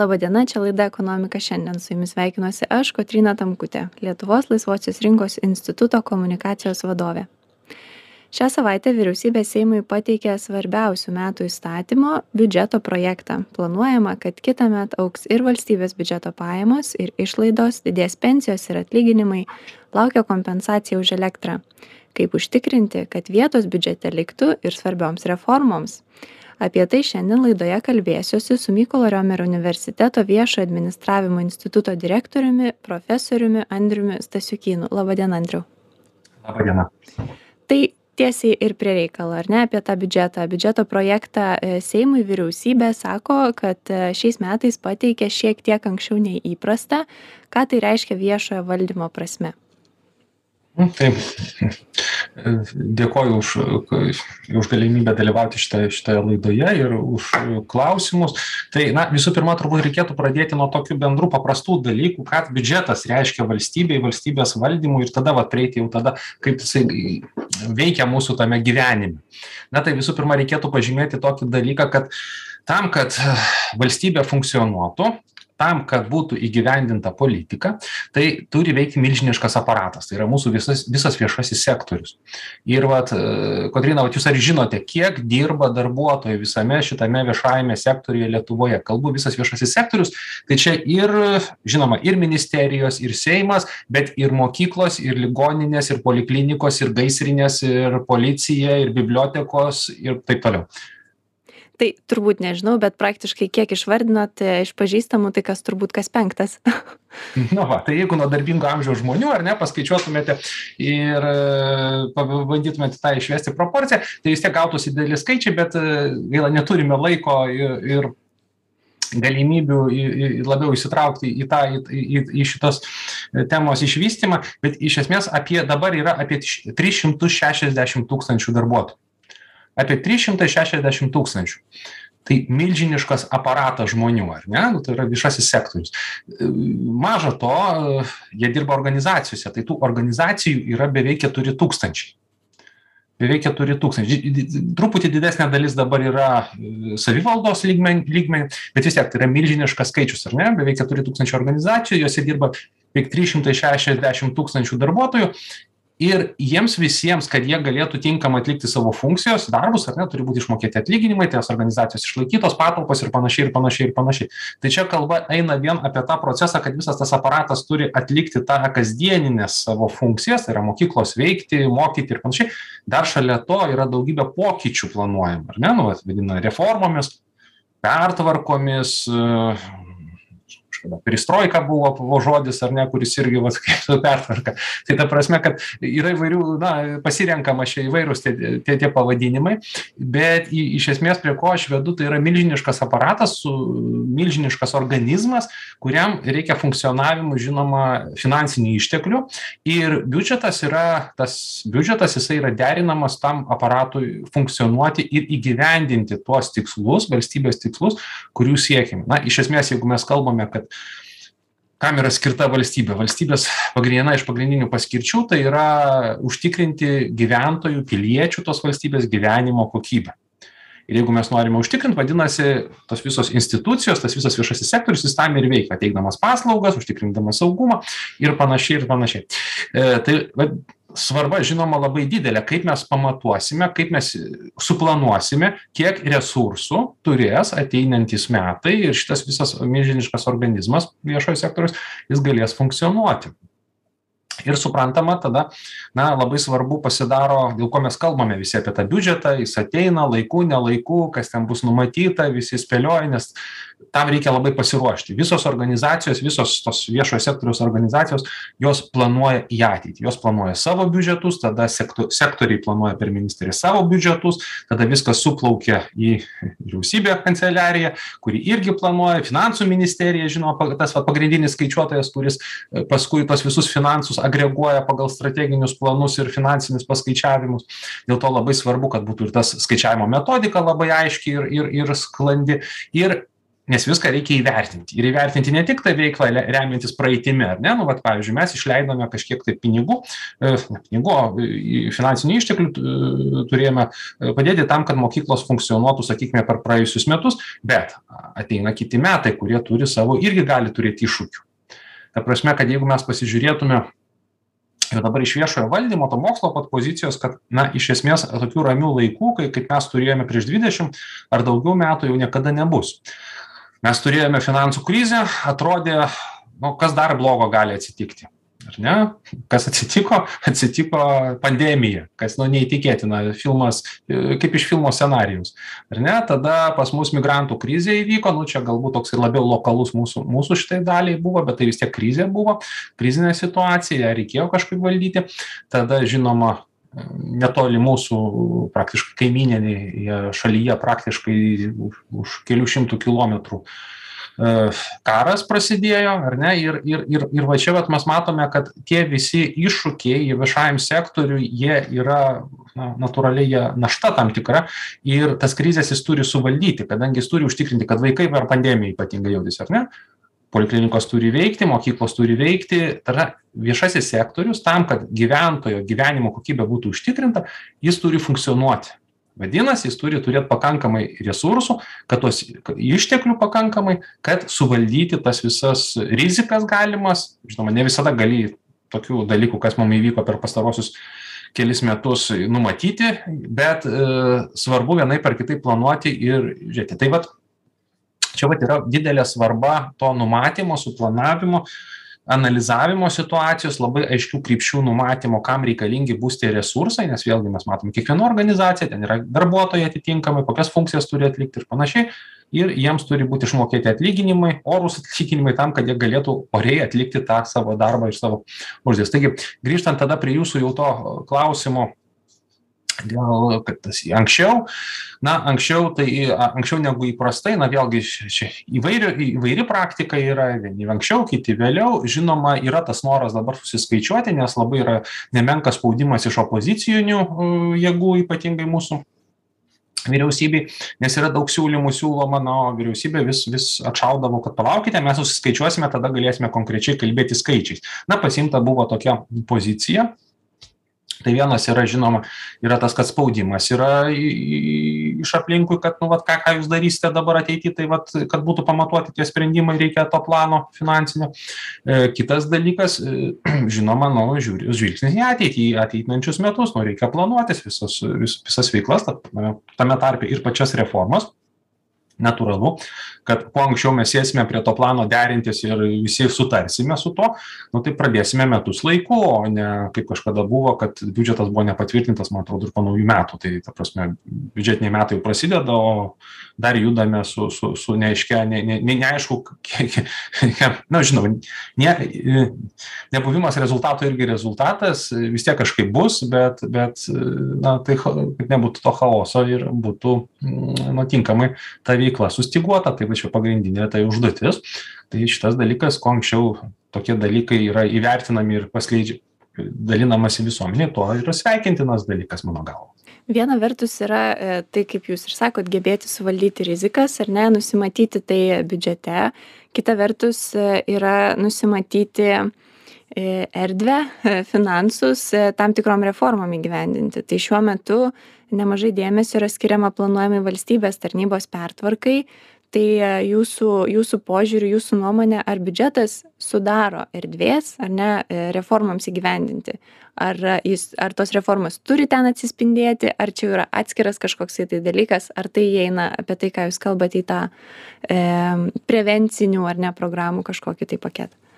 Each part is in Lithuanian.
Labadiena, čia laida Ekonomika šiandien. Su jumis sveikinuosi aš, Kotrina Tamkutė, Lietuvos laisvosios rinkos instituto komunikacijos vadovė. Šią savaitę vyriausybė Seimui pateikė svarbiausių metų įstatymo biudžeto projektą. Planuojama, kad kitą metą auks ir valstybės biudžeto pajamos, ir išlaidos, didės pensijos ir atlyginimai, laukia kompensacija už elektrą. Kaip užtikrinti, kad vietos biudžete liktų ir svarbioms reformoms apie tai šiandien laidoje kalbėsiuosi su mykolo riomerio universiteto viešojo administravimo instituto direktoriumi profesoriumi andriumi stasiukynu laba diena andriau. Laba diena tai tiesiai ir prie reikalo ar ne apie tą biudžetą. Biudžeto projektą e, seimui vyriausybė sako kad e, šiais metais pateikė šiek tiek anksčiau nei įprasta. Ką tai reiškia viešojo valdymo prasme? Taip, dėkoju už, už galimybę dalyvauti šitoje, šitoje laidoje ir už klausimus. Tai, na, visų pirma, turbūt reikėtų pradėti nuo tokių bendrų paprastų dalykų, ką biudžetas reiškia valstybei, valstybės valdymui ir tada, va, prieiti jau tada, kaip jisai veikia mūsų tame gyvenime. Na, tai visų pirma, reikėtų pažymėti tokį dalyką, kad tam, kad valstybė funkcionuotų, tam kad būtų įgyvendinta politika tai turi veikti milžiniškas aparatas. Tai yra mūsų visas visas viešasis sektorius. Ir vat kotryna vat jūs ar žinote kiek dirba darbuotojų visame šitame viešajame sektoriuje lietuvoje? Kalbu visas viešasis sektorius tai čia ir žinoma ir ministerijos ir seimas bet ir mokyklos ir ligoninės ir poliklinikos ir gaisrinės ir policija ir bibliotekos ir taip toliau tai turbūt nežinau bet praktiškai kiek išvardinot e, iš pažįstamų tai kas turbūt kas penktas. Nu va tai jeigu nuo darbingo amžiaus žmonių ar ne paskaičiuotumėte ir e, pabandytumėte tą išvesti proporciją tai vis tiek gautųsi dideli skaičiai bet e, gaila neturime laiko ir ir galimybių labiau įsitraukti į tą, į, į, į šitos temos išvystymą, bet iš esmės apie dabar yra apie 360 tūkstančių darbuotojų apie trys šimtai šešiasdešim tūkstančių. Tai milžiniškas aparatas žmonių ar ne? Nu tai yra viešasis sektorius. Maža to jie dirba organizacijose. Tai tų organizacijų yra beveik keturi tūkstančiai. Beveik keturi tūkstančiai. Truputį didesnė dalis dabar yra savivaldos lygmen lygmeny bet vis tiek tai yra milžiniškas skaičius ar ne? Beveik keturi tūkstančiai organizacijų jose dirba beveik trys šimtai šešiasdešim tūkstančių darbuotojų ir jiems visiems kad jie galėtų tinkamai atlikti savo funkcijos darbus ar ne turi būti išmokėti atlyginimai tos organizacijos išlaikytos patalpos ir panašiai ir panašiai ir panašiai. Tai čia kalba eina vien apie tą procesą kad visas tas aparatas turi atlikti tą kasdienines savo funkcijas tai yra mokyklos veikti mokyti ir panašiai. Dar šalia to yra daugybė pokyčių planuojama ar ne nu vat vadina reformomis pertvarkomis kažkada. Perestroika buvo buvo žodis ar ne kuris irgi vat kaip su pertvarka. Tai ta prasme kad yra įvairių na pasirenkama čia įvairūs tie tie tie pavadinimai bet į iš esmės prie ko aš vedu tai yra milžiniškas aparatas su milžiniškas organizmas kuriam reikia funkcionavimui žinoma finansinių išteklių. Ir biudžetas yra tas biudžetas jisai yra derinamas tam aparatui funkcionuoti ir įgyvendinti tuos tikslus valstybės tikslus kurių siekiame. Na iš esmės jeigu mes kalbame kad kam yra skirta valstybė. Valstybės viena iš pagrindinių paskirčių tai yra užtikrinti gyventojų piliečių tos valstybės gyvenimo kokybę. Ir jeigu mes norime užtikrint vadinasi tos visos institucijos tas visas viešasis sektorius jis tam ir veikia. Teikdamas paslaugas užtikrindamas saugumą ir panašiai ir panašiai. E tai vat svarba žinoma labai didelė. Kaip mes pamatuosime kaip mes suplanuosime kiek resursų turės ateinantys metai ir šitas visas milžiniškas organizmas viešojo sektoriaus jis galės funkcionuoti. Ir suprantama tada na labai svarbu pasidaro dėl ko mes kalbame visi apie tą biudžetą jis ateina laiku ne laiku kas ten bus numatyta visi spėlioja nes tam reikia labai pasiruošti. Visos organizacijos visos tos viešojo sektoriaus organizacijos jos planuoja į ateitį. Jos planuoja savo biudžetus tada sekto sektoriai planuoja per ministerijas savo biudžetus tada viskas suplaukia į vyriausybę kanceliariją kuri irgi planuoja finansų ministerija žinoma tas va pagrindinis skaičiuotojas kuris paskui tuos visus finansus agreguoja pagal strateginius planus ir finansinius paskaičiavimus. Dėl to labai svarbu kad būtų ir tas skaičiavimo metodika labai aiški ir ir ir sklandi. Ir nes viską reikia įvertinti. Ir įvertinti ne tik tą veiklą remiantis praeitimi ar ne? Nu vat pavyzdžiui mes išleidome kažkiek tai pinigų e, ne pinigų o finansinių išteklių turėjome e, padėti tam kad mokyklos funkcionuotų sakykime per praėjusius metus bet ateina kiti metai kurie turi savo irgi gali turėti iššūkių. Ta prasme kad jeigu mes pasižiūrėtume ir dabar iš viešojo valdymo to mokslo pat pozicijos kad na iš esmės tokių ramių laikų kai kaip mes turėjome prieš dvidešim ar daugiau metų jau niekada nebus mes turėjome finansų krizę atrodė nu kas dar blogo gali atsitikti ar ne? Kas atsitiko? Atsitiko pandemija kas nu neįtikėtina filmas kaip iš filmo scenarijaus ar ne? Tada pas mus migrantų krizė įvyko nu čia galbūt toks ir labiau lokalus mūsų mūsų šitai daliai buvo bet tai vis tiek krizė buvo krizinė situacija ją reikėjo kažkaip valdyti. Tada žinoma netoli mūsų praktiškai kaimyninėje šalyje praktiškai už už kelių šimtų kilometrų E, karas prasidėjo, ar ne, ir, ir, ir, ir va čia vat, mes matome, kad tie visi iššūkiai viešajam sektoriui, jie yra na, natūraliai jie našta tam tikra ir tas krizės jis turi suvaldyti, kadangi jis turi užtikrinti, kad vaikai per pandemiją ypatingai jaudys, ar ne? Poliklinikos turi veikti, mokyklos turi veikti, tada viešasis sektorius tam, kad gyventojo gyvenimo kokybė būtų užtikrinta, jis turi funkcionuoti. Vadinasi jis turi turėt pakankamai resursų kad tuos išteklių pakankamai kad suvaldyti tas visas rizikas galimas. Žinoma ne visada gali tokių dalykų kas mum įvyko per pastaruosius kelis metus numatyti bet e, svarbu vienaip ar kitaip planuoti ir žiūrėti. Tai vat čia vat yra didelė svarba to numatymo suplanavimo analizavimo situacijos labai aiškių krypčių numatymo kam reikalingi bus tie resursai nes vėlgi mes matom kiekviena organizacija ten yra darbuotojai atitinkamai kokias funkcijas turi atlikti ir panašiai ir jiems turi būt išmokėti atlyginimai orūs atlyginimai tam kad jie galėtų oriai atlikti tą savo darbą ir savo užduotis. Taigi grįžtant tada prie jūsų jau to klausimo dėl kad tas anksčiau. Na anksčiau tai anksčiau negu įprastai na vėlgi čia įvairi įvairi praktika yra vieni anksčiau kiti vėliau. Žinoma yra tas noras dabar susiskaičiuoti nes labai yra nemenkas spaudimas iš opozicinių jėgų ypatingai mūsų vyriausybei nes yra daug siūlymų siūloma na o vyriausybė vis vis atšaudavo kad palaukite mes susiskaičiuosime tada galėsime konkrečiai kalbėti skaičiais. Na pasiimta buvo tokia pozicija tai vienas yra žinoma yra tas kad spaudimas yra iš aplinkui kad nu vat ką ką jūs darysite dabar ateity tai vat kad būtų pamatuoti tie sprendimai reikia to plano finansinio. E, kitas dalykas e, žinoma nu žiūri žvilgsnis į ateitį į ateinančius metus nu reikia planuotis visus vis visas veiklas ta tame tarpe ir pačias reformas natūralu kad kuo anksčiau mes sėsime prie to plano derintis ir visi sutarsime su tuo nu tai pradėsime metus laiku o ne kaip kažkada buvo kad biudžetas buvo nepatvirtintas man atrodo ir po naujų metų. Tai ta prasme biudžetiniai metai jau prasideda o dar judame su su su neaiškia ne ne neaišku kiek na žinau ne nebuvimas rezultato irgi rezultatas vis tiek kažkaip bus bet bet na tai kad nebūtų to chaoso ir būtų nu tinkamai ta veikla sustyguota tai va čia pagrindinė tai užduotis. Tai šitas dalykas kuo anksčiau tokie dalykai yra įvertinami ir paskleidžia dalinamasi visuomenei tuo yra sveikintinas dalykas mano galva. Viena vertus yra e, tai kaip jūs ir sakot gebėti suvaldyti rizikas ar ne nusimatyti tai biudžete. Kita vertus e, yra nusimatyti e, erdvę finansus tam tikrom reformom įgyvendinti. Tai šiuo metu nemažai dėmesio yra skiriama planuojamai valstybės tarnybos pertvarkai. Tai jūsų jūsų požiūriu jūsų nuomone ar biudžetas sudaro erdvės ar ne reformoms įgyvendinti? Ar jis ar tos reformos turi ten atsispindėti? Ar čia yra atskiras kažkoksai tai dalykas? Ar tai įeina apie tai ką jūs kalbat į tą e, prevencinių ar ne programų kažkokį tai paketą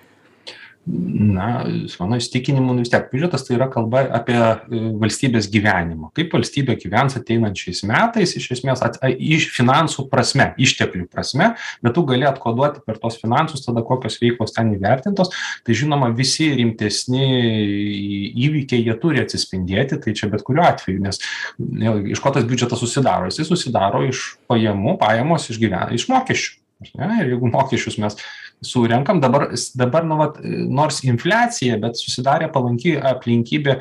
na mano įsitikinimu nu vis tiek biudžetas tai yra kalba apie e, valstybės gyvenimą. Kaip valstybė gyvens ateinančiais metais iš esmės at iš finansų prasme išteklių prasme bet tu gali atkoduoti per tuos finansus tada kokios veiklos ten įvertintos. Tai žinoma visi rimtesni įvykiai jie turi atsispindėti tai čia bet kuriuo atveju nes vėlgi iš ko tas biudžetas susidaro? Jisai susidaro iš pajamų pajamos iš gyven iš mokesčių ar ne? Ir jeigu mokesčius mes surenkam. Dabar dabar nu vat nors infliacija bet susidarė palanki aplinkybė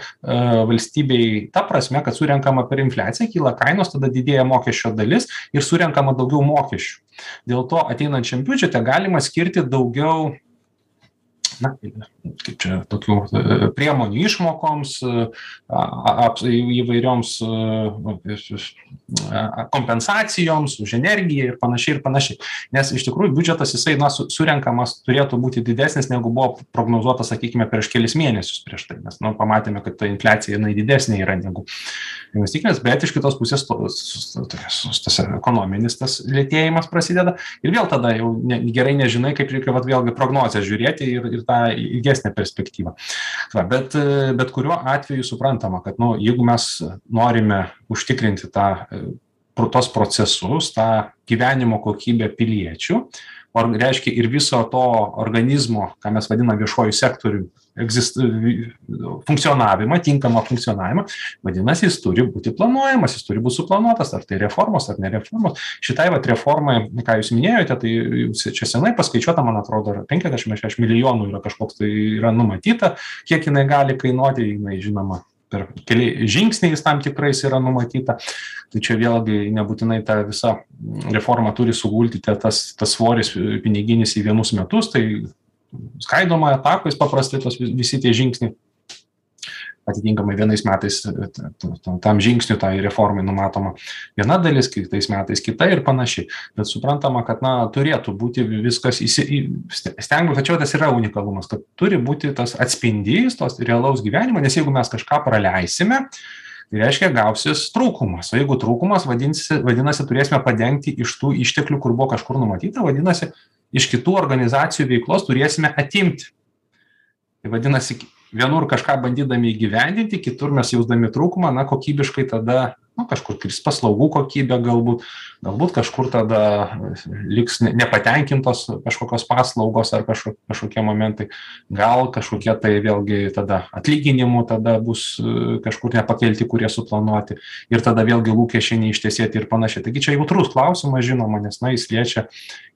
valstybei ta prasme kad surenkama per infliaciją kyla kainos tada didėja mokesčio dalis ir surenkama daugiau mokesčių. Dėl to ateinančiam biudžete galima skirti daugiau na kaip čia tokių e, priemonių išmokoms e, įvairioms e, kompensacijoms už energiją ir panašiai ir panašiai. Nes iš tikrųjų biudžetas jisai na su surenkamas turėtų būti didesnis negu buvo prognozuota sakykime prieš kelis mėnesius prieš tai. Nes nu pamatėme kad ta infliacija jinai didesnė yra negu mes tikimės bet iš kitos pusės tokios tas ekonominis tas lėtėjimas prasideda. Ir vėl tada jau ne gerai nežinai kaip reikia vat vėlgi prognozes žiūrėti ir ir tą ilgesnę perspektyvą. Va bet bet kuriuo atveju suprantama kad nu jeigu mes norime užtikrinti tą pro tuos procesus tą gyvenimo kokybę piliečių o reiškia ir viso to organizmo ką mes vadinam viešuoju sektoriu egzist funkcionavimą tinkamą funkcionavimą vadinasi jis turi būti planuojamas jis turi būt suplanuotas ar tai reformos ar ne reformos. Šitai vat reformai ką jūs minėjote tai čia senai paskaičiuota man atrodo yra penkiasdešim ar šešdešim milijonų yra kažkoks tai yra numatyta kiek jinai gali kainuoti jinai žinoma per keli žingsniais tam tikrais yra numatyta. Tai čia vėlgi nebūtinai ta visa reforma turi sugulti te tas tas svoris piniginis į vienus metus tai skaidoma etapais paprastai tos visi tie žingsniai atitinkamai vienais metais tam žingsniui tai reformai numatoma viena dalis kitais metais kita ir panašiai. Bet suprantama kad na turėtų būti viskas įsi į stengiamės tačiau tas yra unikalumas kad turi būti tas atspindys tos realaus gyvenimo nes jeigu mes kažką praleisime tai reiškia gausis trūkumas. O jeigu trūkumas vadinsi vadinasi turėsime padengti iš tų išteklių kur buvo kažkur numatyta vadinasi iš kitų organizacijų veiklos turėsime atimti. Tai vadinasi vienur kažką bandydami įgyvendinti kitur mes jausdami trūkumą na kokybiškai tada nu kažkur kris paslaugų kokybė galbūt galbūt kažkur tada liks ne nepatenkintos kažkokios paslaugos ar kažko kažkokie momentai. Gal kažkokie tai vėlgi tada atlyginimų tada bus kažkur nepakelti kurie suplanuoti ir tada vėlgi lūkesčiai neištesėti ir panašiai. Taigi čia jautrus klausimas žinoma nes na jis liečia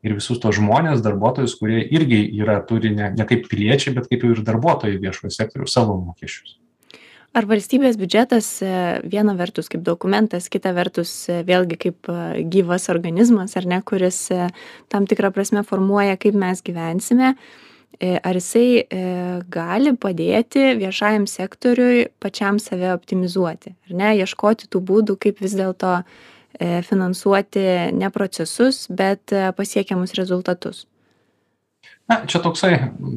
ir visus tuos žmones darbuotojus kurie irgi yra turi ne ne kaip piliečiai bet kaip ir darbuotojai viešojo sektoriaus savo mokesčius ar valstybės biudžetas viena vertus kaip dokumentas kita vertus vėlgi kaip gyvas organizmas ar ne kuris tam tikra prasme formuoja kaip mes gyvensime ar jisai gali padėti viešajam sektoriui pačiam save optimizuoti ar ne ieškoti tų būdų kaip vis dėlto finansuoti ne procesus bet pasiekiamus rezultatus na čia toksai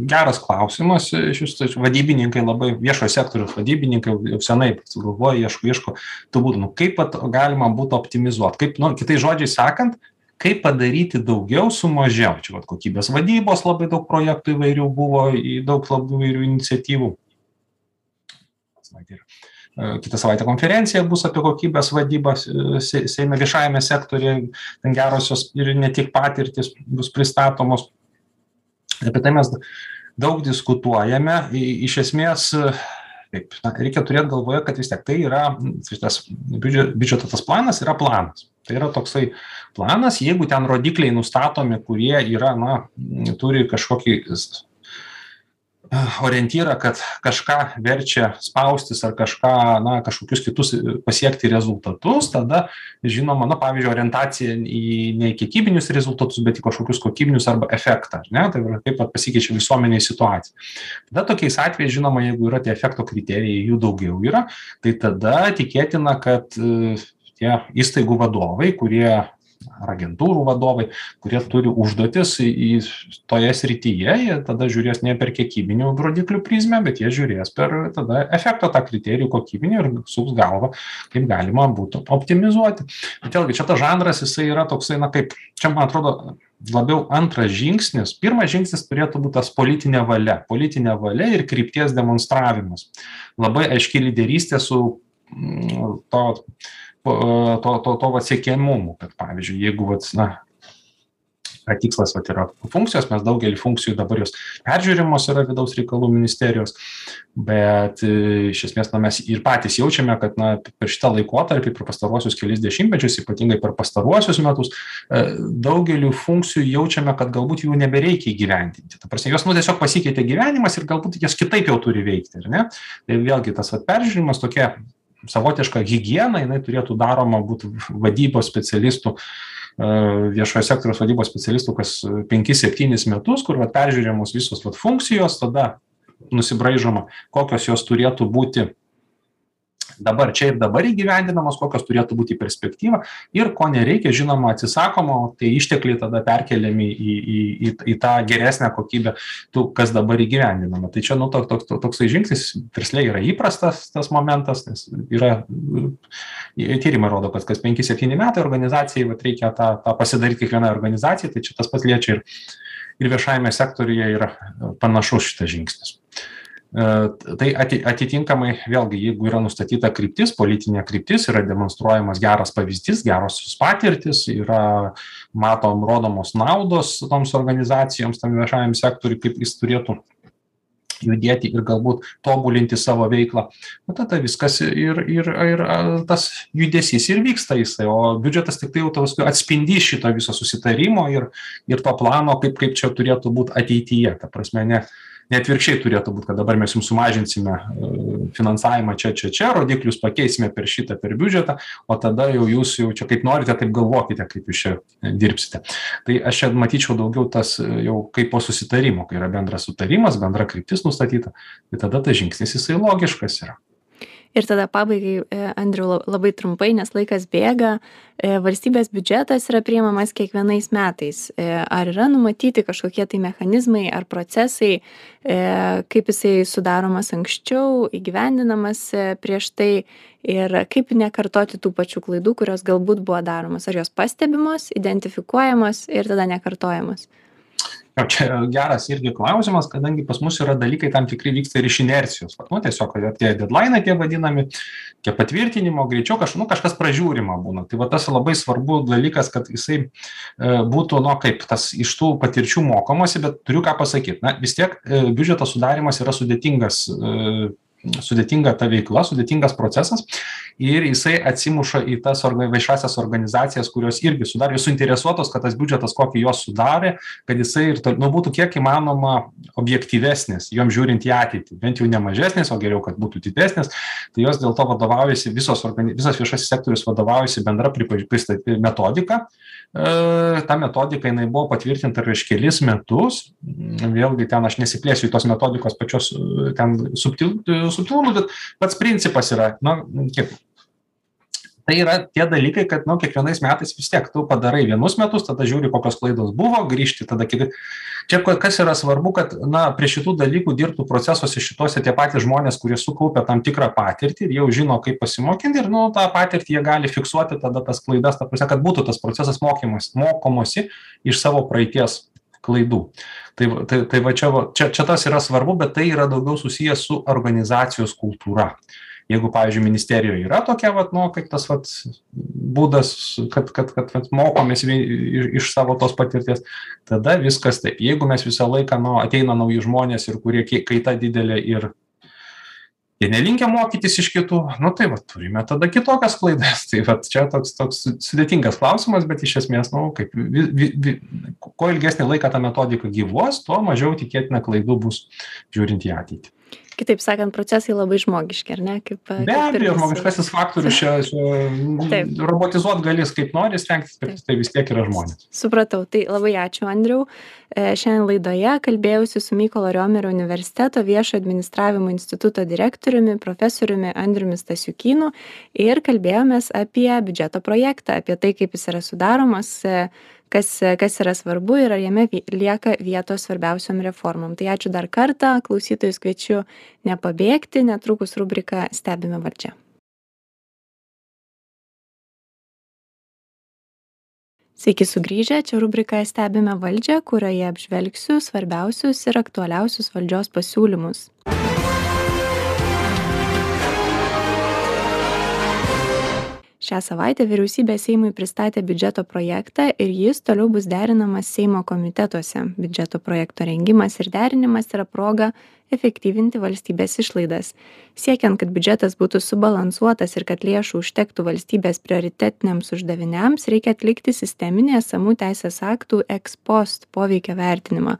geras klausimas išvis tai vadybininkai labai viešojo sektoriaus vadybininkai jau senai sugalvoja ieško ieško tų būdų. Nu kaip vat galima būtų optimizuot? Kaip nu kitais žodžiais sakant kaip padaryti daugiau su mažiau? Čia vat kokybės vadybos labai daug projektų įvairių buvo į daug labai įvairių iniciatyvų. Kitą savaitę konferencija bus apie kokybės vadybą seime viešajame sektoriuje. Ten gerosios ir ne tik patirtys bus pristatomos apie tai mes daug diskutuojame. Iš esmės kaip na reikia turėt galvoje kad vis tiek tai yra šitas biudžet biudžeto tas planas yra planas. Tai yra toksai planas jeigu ten rodikliai nustatomi kurie yra na turi kažkokį orientyrą kad kažką verčia spaustis ar kažką na kažkokius kitus pasiekti rezultatus tada žinoma na pavyzdžiui orientacija į ne į kiekybinius rezultatus bet į kažkokius kokybinius arba efektą ar ne? Tai yra kaip vat pasikeičia visuomenėj situacija. Tada tokiais atvejais žinoma jeigu yra tie efekto kriterijai jų daugiau yra tai tada tikėtina kad tie įstaigų vadovai kurie ar agentūrų vadovai kurie turi užduotis į toje srityje jie tada žiūrės ne per kiekybinių rodiklių prizmę bet jie žiūrės per tada efekto tą kriterijų kokybinį ir suks galvą kaip galima būtų optimizuoti. Bet vėlgi čia tas žanras jisai yra toksai na kaip čia man atrodo labiau antras žingsnis. Pirmas žingsnis turėtų būt tas politinė valia politinė valia ir krypties demonstravimas. Labai aiški lyderystė su to to to to vat siekiamumu kad pavyzdžiui jeigu vat na tikslas vat yra funkcijos mes daugelį funkcijų dabar jos peržiūrimos yra vidaus reikalų ministerijos bet e, iš esmės na mes ir patys jaučiame kad na per šitą laikotarpį per pastaruosius kelis dešimtmečius ypatingai per pastaruosius metus e, daugeliu funkcijų jaučiame kad galbūt jų nebereikia įgyvendinti. Ta prasme jos nu tiesiog pasikeitė gyvenimas ir galbūt jos kitaip jau turi veikti tai vėlgi tas vat peržiūrėjimas tokia savotiška higiena jinai turėtų daroma būt vadybos specialistų e, viešojo sektoriaus vadybos specialistų kas penkis septynis metus kur vat peržiūrimos visos vat funkcijos tada nusibraižoma kokios jos turėtų būti dabar čia ir dabar įgyvendinamos kokios turėtų būti perspektyva ir ko nereikia žinoma atsisakoma o tai ištekliai tada perkeliami į į į į tą geresnę kokybę tų kas dabar įgyvendinama. Tai čia nu to toks toksai žingsnis versle yra įprastas tas momentas nes yra tyrimai rodo kad kas penki septyni metai organizacijai vat reikia tą tą pasidaryt kiekvienai organizacijai tai čia tas pats liečia ir ir viešajame sektoriuje yra panašus šitas žingsnis. e, tai ati atitinkamai vėlgi jeigu yra nustatyta kryptis politinė kryptis yra demonstruojamas geras pavyzdys gerosios patirtys yra matom rodomos naudos toms organizacijoms tam viešajam sektoriui kaip jis turėtų judėti ir galbūt tobulinti savo veiklą. Nu tada viskas ir ir ir tas judesys ir vyksta jisai o biudžetas tiktai jau paskui atspindys šito viso susitarimo ir ir to plano kaip kaip čia turėtų būt ateityje. Ta prasme ne ne atvirkščiai turėtų būt kad dabar mes jum sumažinsime e, finansavimą čia čia čia rodiklius pakeisime per šitą per biudžetą o tada jau jūs jau čia kaip norite taip galvokite kaip jūs čia e, dirbsite. Tai aš čia matyčiau daugiau tas e, jau kaip po susitarimo kai yra bendras sutarimas bendra kryptis nustatyta tai tada tas žingsnis jisai logiškas yra ir tada pabaigai e, andriau labai trumpai nes laikas bėga. E, valstybės biudžetas yra priimamas kiekvienais metais. E, ar yra numatyti kažkokie tai mechanizmai ar procesai kaip jisai sudaromas anksčiau įgyvendinamas prieš tai? Ir kaip nekartoti tų pačių klaidų kurios galbūt buvo daromos? Ar jos pastebimos identifikuojamos ir tada nekartojamos jo čia geras irgi klausimas kadangi pas mus yra dalykai tam tikri vyksta ir iš inercijos. Vat nu tiesiog tie dedlainai tie vadinami tie patvirtinimo greičiau kaž nu kažkas pražiūrima būna. Tai va tas labai svarbu dalykas kad jisai e, būtų nu kaip tas iš tų patirčių mokomasi bet turiu ką pasakyt. Na vis tiek e, biudžeto sudarymas yra sudėtingas e, sudėtinga ta veikla sudėtingas procesas ir jisai atsimuša į tas orga viešąsias organizacijas kurios irgi sudarė suinteresuotos kad tas biudžetas kokį jos sudarė kad jisai ir nu būtų kiek įmanoma objektyvesnis jom žiūrint į ateitį. Bent jau ne mažesnis o geriau kad būtų didesnis. Tai jos dėl to vadovaujasi visos organi visas viešasis sektorius vadovaujasi bendra pripaž pristat metodika. E, ta metodika jinai buvo patvirtinta prieš kelis metus. Vėlgi ten aš nesiplėsiu į tos metodikos pačios ten subtil subtilumų bet pats principas yra na kiek tai yra tie dalykai kad nu kiekvienais metais vis tiek tu padarai vienus metus tada žiūri kokios klaidos buvo grįžti tada kiti. Čia kas yra svarbu kad na prie šitų dalykų dirbtų procesuose šituose tie patys žmonės kurie sukaupę tam tikrą patirtį ir jau žino kaip pasimokint ir nu tą patirtį jie gali fiksuoti tada tas klaidas ta prasme kad būtų tas procesas mokymas mokomosi iš savo praeities klaidų. Tai tai tai va čia čia čia tas yra svarbu bet tai yra daugiau susiję su organizacijos kultūra. Jeigu pavyzdžiui ministerijoj yra tokia vat nu kaip tas vat būdas kad kad kad vat mokomės vie iš savo tos patirties tada viskas taip. Jeigu mes visą laiką nu ateina nauji žmonės ir kurie kaita didelė ir jie nelinkę mokytis iš kitų. Nu tai vat turime tada kitokias klaidas. Tai vat čia toks toks sudėtingas klausimas bet iš esmės nu kaip vi vi vi kuo ilgesnį laiką ta metodika gyvuos tuo mažiau tikėtina klaidų bus žiūrint į ateitį kitaip sakant procesai labai žmogiški ar ne? Kaip be abejo žmogiškasis faktorius čia čia robotizuot gali kaip nori stengtis bet tai vis tiek yra žmonės. Supratau. Tai labai ačiū andriau. E, šiandien laidoje kalbėjausi su mykolo riomerio universiteto viešo administravimo instituto direktoriumi profesoriumi andriumi stasiukynu ir kalbėjomės apie biudžeto projektą apie tai kaip jis yra sudaromas e, kas kas yra svarbu ir ar jame lieka vietos svarbiausiom reformom tai ačiū dar kartą klausytojus kviečiu nepabėgti netrukus rubrika stebime valdžią Sveiki sugrįžę, čia rubrika Stebime valdžią, kurioje apžvelgsiu svarbiausius ir aktualiausius valdžios pasiūlymus. Šią savaitę vyriausybė seimui pristatė biudžeto projektą ir jis toliau bus derinamas seimo komitetuose. Biudžeto projekto rengimas ir derinimas yra proga efektyvinti valstybės išlaidas. Siekiant kad biudžetas būtų subalansuotas ir kad lėšų užtektų valstybės prioritetiniams uždaviniams reikia atlikti sisteminį esamų teisės aktų eks post poveikio vertinimą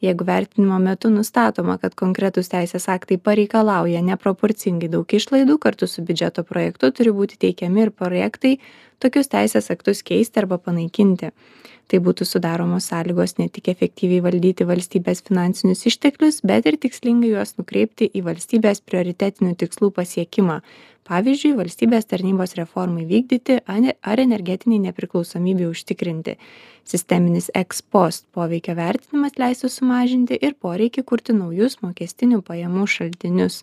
jeigu vertinimo metu nustatoma kad konkretūs teisės aktai pareikalauja neproporcingai daug išlaidų kartu su biudžeto projektu turi būti teikiami ir projektai tokius teisės aktus keisti arba panaikinti. Taip būtų sudaromos sąlygos ne tik efektyviai valdyti valstybės finansinius išteklius bet ir tikslingai juos nukreipti į valstybės prioritetinių tikslų pasiekimą. Pavyzdžiui valstybės tarnybos reformai vykdyti ar energetinei nepriklausomybei užtikrinti. Sisteminis eks post poveikio vertinimas leistų sumažinti ir poreikį kurti naujus mokestinių pajamų šaltinius.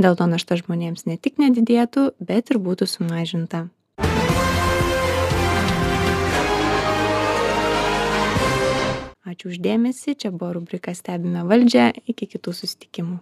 Dėl to našta žmonėms ne tik nedidėtų bet ir būtų sumažinta ačiū už dėmesį čia buvo rubrika stebime valdžią. Iki kitų susitikimų